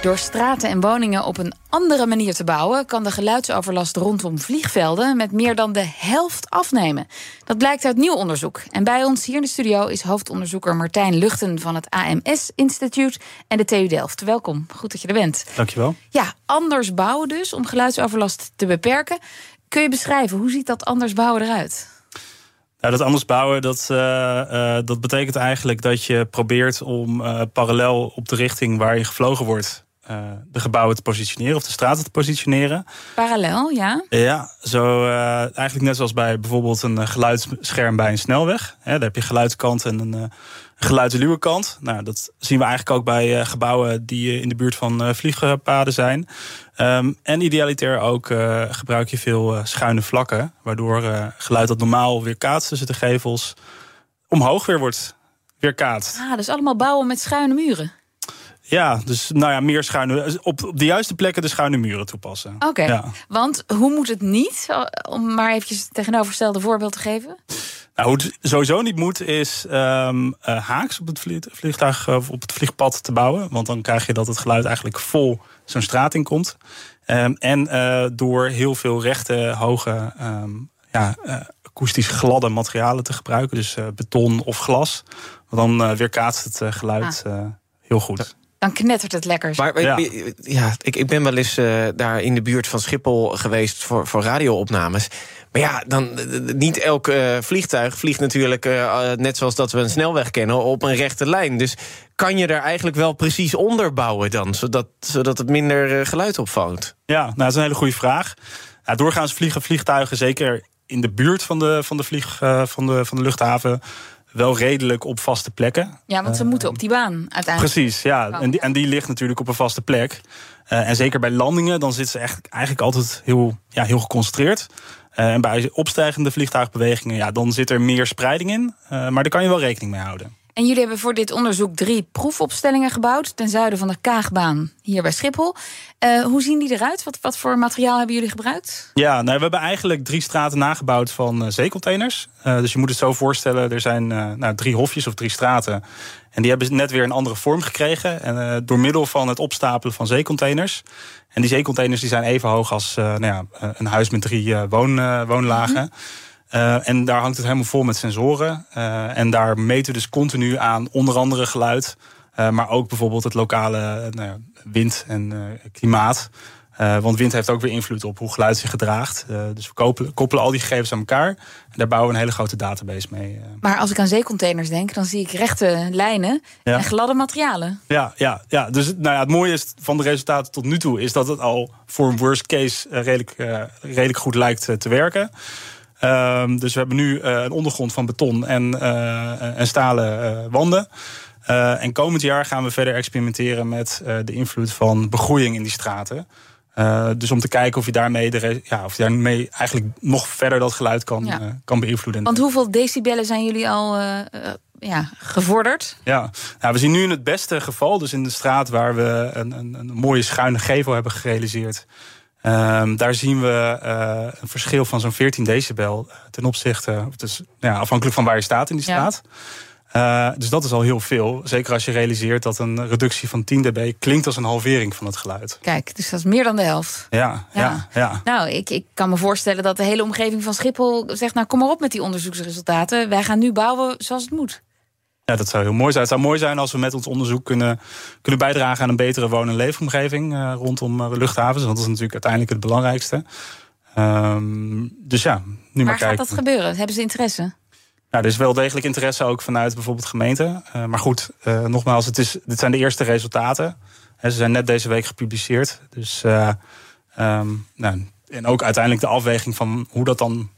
Door straten en woningen op een andere manier te bouwen, kan de geluidsoverlast rondom vliegvelden met meer dan de helft afnemen. Dat blijkt uit nieuw onderzoek. En bij ons hier in de studio is hoofdonderzoeker Martijn Luchten van het AMS Instituut en de TU Delft. Welkom, goed dat je er bent. Dankjewel. Ja, anders bouwen dus om geluidsoverlast te beperken. Kun je beschrijven, hoe ziet dat anders bouwen eruit? Nou, dat anders bouwen, dat, uh, uh, dat betekent eigenlijk dat je probeert om uh, parallel op de richting waar je gevlogen wordt, de gebouwen te positioneren of de straten te positioneren. Parallel, ja? Ja, zo eigenlijk net zoals bij bijvoorbeeld een geluidsscherm bij een snelweg. Hè, daar heb je geluidskant en een geluidsluwe kant. Nou, dat zien we eigenlijk ook bij gebouwen die in de buurt van vliegpaden zijn. Um, en idealiter ook uh, gebruik je veel uh, schuine vlakken, waardoor uh, geluid dat normaal weer kaatst tussen de gevels omhoog weer wordt weerkaatst. Ah, dus allemaal bouwen met schuine muren. Ja, dus nou ja, meer schuine. Op, op de juiste plekken de schuine muren toepassen. Oké, okay. ja. want hoe moet het niet? Om maar eventjes het tegenovergestelde voorbeeld te geven. Nou, hoe het sowieso niet moet, is um, uh, haaks op het vliegtuig of op het vliegpad te bouwen. Want dan krijg je dat het geluid eigenlijk vol zo'n straat in komt. Um, en uh, door heel veel rechte, hoge, um, ja, uh, akoestisch gladde materialen te gebruiken. Dus uh, beton of glas. Want dan weerkaatst het geluid ah. heel goed. Dan knettert het lekker. Maar ja. ja, ik, ik ben wel eens uh, daar in de buurt van Schiphol geweest voor, voor radioopnames. Maar ja, dan, niet elk uh, vliegtuig vliegt natuurlijk, uh, net zoals dat we een snelweg kennen, op een rechte lijn. Dus kan je er eigenlijk wel precies onder bouwen dan, zodat, zodat het minder geluid opvangt? Ja, nou, dat is een hele goede vraag. Ja, doorgaans vliegen vliegtuigen, zeker in de buurt van de, van de, vlieg, van de, van de luchthaven wel redelijk op vaste plekken. Ja, want ze moeten op die baan uiteindelijk. Precies, ja. En die, en die ligt natuurlijk op een vaste plek. Uh, en zeker bij landingen, dan zit ze echt, eigenlijk altijd heel, ja, heel geconcentreerd. Uh, en bij opstijgende vliegtuigbewegingen, ja, dan zit er meer spreiding in. Maar daar kan je wel rekening mee houden. En jullie hebben voor dit onderzoek drie proefopstellingen gebouwd... ten zuiden van de Kaagbaan hier bij Schiphol. Uh, hoe zien die eruit? Wat, wat voor materiaal hebben jullie gebruikt? Ja, nou, we hebben eigenlijk drie straten nagebouwd van uh, zeecontainers. Uh, dus je moet het zo voorstellen, er zijn nou, drie hofjes of drie straten. En die hebben net weer een andere vorm gekregen. En, door middel van het opstapelen van zeecontainers. En die zeecontainers die zijn even hoog als nou ja, een huis met drie woon, woonlagen. Mm -hmm. Uh, en daar hangt het helemaal vol met sensoren. Uh, en daar meten we dus continu aan onder andere geluid. Uh, maar ook bijvoorbeeld het lokale nou ja, wind en klimaat. want wind heeft ook weer invloed op hoe geluid zich gedraagt. dus we koppelen, koppelen, al die gegevens aan elkaar. En daar bouwen we een hele grote database mee. Maar als ik aan zeecontainers denk, dan zie ik rechte lijnen ja. en gladde materialen. Ja, ja, ja. dus nou ja, het mooie is van de resultaten tot nu toe... is dat het al voor een worst case redelijk, redelijk goed lijkt te werken. Um, dus we hebben nu uh, een ondergrond van beton en, uh, en stalen uh, wanden. en komend jaar gaan we verder experimenteren met de invloed van begroeiing in die straten. dus om te kijken of je daarmee, de, ja, of je daarmee eigenlijk nog verder dat geluid kan, ja. kan beïnvloeden. Want hoeveel decibellen zijn jullie al ja, gevorderd? Ja, nou, we zien nu in het beste geval, dus in de straat waar we een, een, een mooie schuine gevel hebben gerealiseerd. Um, daar zien we uh, een verschil van zo'n 14 decibel ten opzichte, dus, ja, afhankelijk van waar je staat in die straat. Ja. Uh, dus dat is al heel veel. Zeker als je realiseert dat een reductie van 10 dB klinkt als een halvering van het geluid. Kijk, dus dat is meer dan de helft. Ja, ja, ja. ja. Nou, ik, ik kan me voorstellen dat de hele omgeving van Schiphol zegt: Nou, kom maar op met die onderzoeksresultaten. Wij gaan nu bouwen zoals het moet. Ja, dat zou heel mooi zijn. Het zou mooi zijn als we met ons onderzoek kunnen, kunnen bijdragen aan een betere woon- en leefomgeving uh, rondom uh, luchthavens. Want dat is natuurlijk uiteindelijk het belangrijkste. Um, dus ja, nu Waar maar kijken. gaat dat gebeuren? Hebben ze interesse? Nou, er is wel degelijk interesse ook vanuit bijvoorbeeld gemeenten. Uh, maar goed, nogmaals, het is, dit zijn de eerste resultaten. He, ze zijn net deze week gepubliceerd. Dus, um, nou, en ook uiteindelijk de afweging van hoe dat dan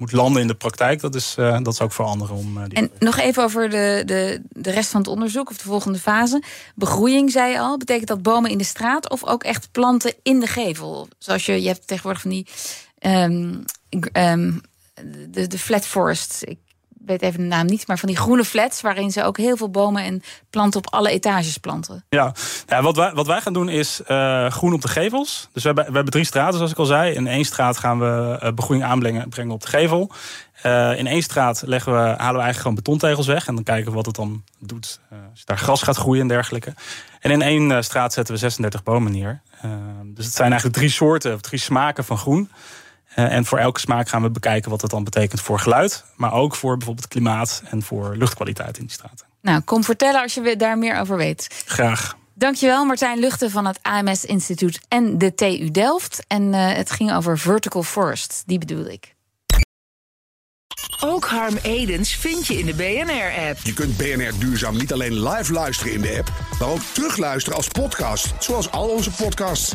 moet landen in de praktijk, dat is, uh, dat is ook voor anderen om. Die en nog even over de, de, de rest van het onderzoek, of de volgende fase. Begroeiing, zei al. Betekent dat bomen in de straat of ook echt planten in de gevel? Zoals je, je hebt tegenwoordig van die. Um, um, de, de flat forest. Weet even de naam niet, maar van die groene flats waarin ze ook heel veel bomen en planten op alle etages planten. Ja, wat, wij, wat wij gaan doen is uh, groen op de gevels. Dus we hebben, we hebben drie straten, zoals ik al zei. In één straat gaan we uh, begroeiing aanbrengen brengen op de gevel. Uh, in één straat leggen we, halen we eigenlijk gewoon betontegels weg. En dan kijken we wat het dan doet. als daar gras gaat groeien en dergelijke. En in één straat zetten we 36 bomen neer. dus het zijn eigenlijk drie soorten, drie smaken van groen. Uh, en voor elke smaak gaan we bekijken wat dat dan betekent voor geluid. Maar ook voor bijvoorbeeld klimaat en voor luchtkwaliteit in die straten. Nou, kom vertellen als je daar meer over weet. Graag. Dankjewel Martijn Luchten van het AMS Instituut en de TU Delft. En uh, het ging over vertical forest, die bedoel ik. Ook Harm Edens vind je in de BNR-app. Je kunt BNR Duurzaam niet alleen live luisteren in de app, maar ook terugluisteren als podcast, zoals al onze podcasts.